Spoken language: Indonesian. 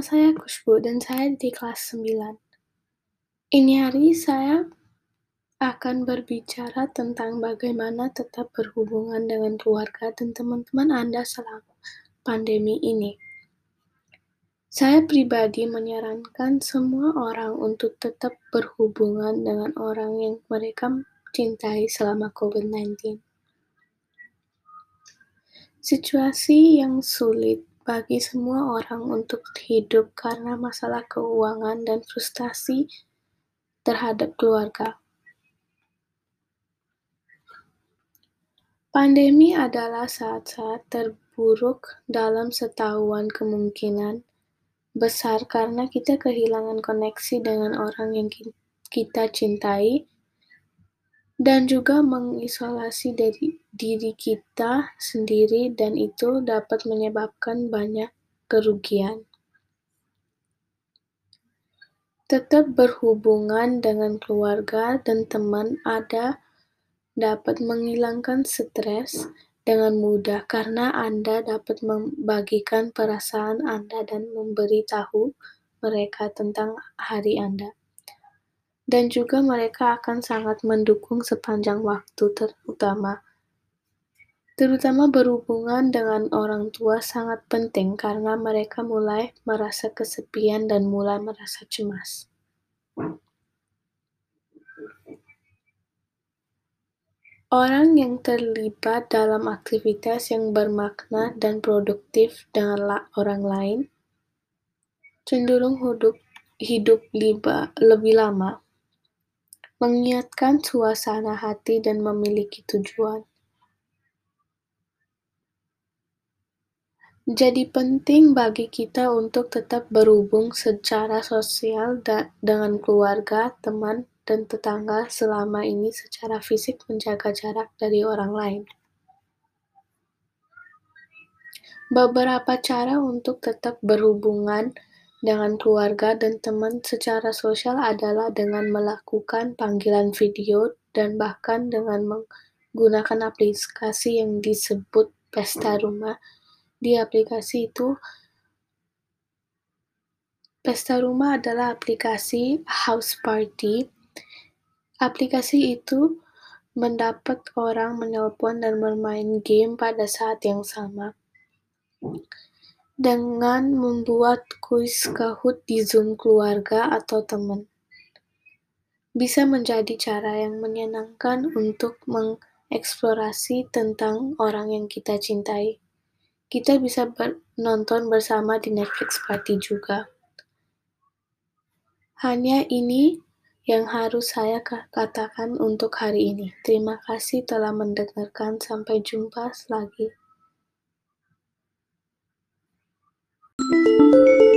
saya Kushbu dan saya di kelas 9. Ini hari saya akan berbicara tentang bagaimana tetap berhubungan dengan keluarga dan teman-teman Anda selama pandemi ini. Saya pribadi menyarankan semua orang untuk tetap berhubungan dengan orang yang mereka cintai selama COVID-19. Situasi yang sulit bagi semua orang untuk hidup karena masalah keuangan dan frustasi terhadap keluarga. Pandemi adalah saat-saat terburuk dalam setahun kemungkinan besar karena kita kehilangan koneksi dengan orang yang kita cintai dan juga mengisolasi diri kita sendiri dan itu dapat menyebabkan banyak kerugian. Tetap berhubungan dengan keluarga dan teman ada dapat menghilangkan stres dengan mudah karena Anda dapat membagikan perasaan Anda dan memberitahu mereka tentang hari Anda dan juga mereka akan sangat mendukung sepanjang waktu terutama terutama berhubungan dengan orang tua sangat penting karena mereka mulai merasa kesepian dan mulai merasa cemas. Orang yang terlibat dalam aktivitas yang bermakna dan produktif dengan orang lain cenderung hidup, hidup lebih lama mengingatkan suasana hati dan memiliki tujuan. Jadi penting bagi kita untuk tetap berhubung secara sosial dengan keluarga, teman, dan tetangga selama ini secara fisik menjaga jarak dari orang lain. Beberapa cara untuk tetap berhubungan dengan keluarga dan teman secara sosial adalah dengan melakukan panggilan video dan bahkan dengan menggunakan aplikasi yang disebut pesta rumah. Di aplikasi itu, pesta rumah adalah aplikasi house party. Aplikasi itu mendapat orang menelpon dan bermain game pada saat yang sama dengan membuat kuis Kahoot di Zoom keluarga atau teman. Bisa menjadi cara yang menyenangkan untuk mengeksplorasi tentang orang yang kita cintai. Kita bisa nonton bersama di Netflix Party juga. Hanya ini yang harus saya katakan untuk hari ini. Terima kasih telah mendengarkan. Sampai jumpa lagi. Thank you.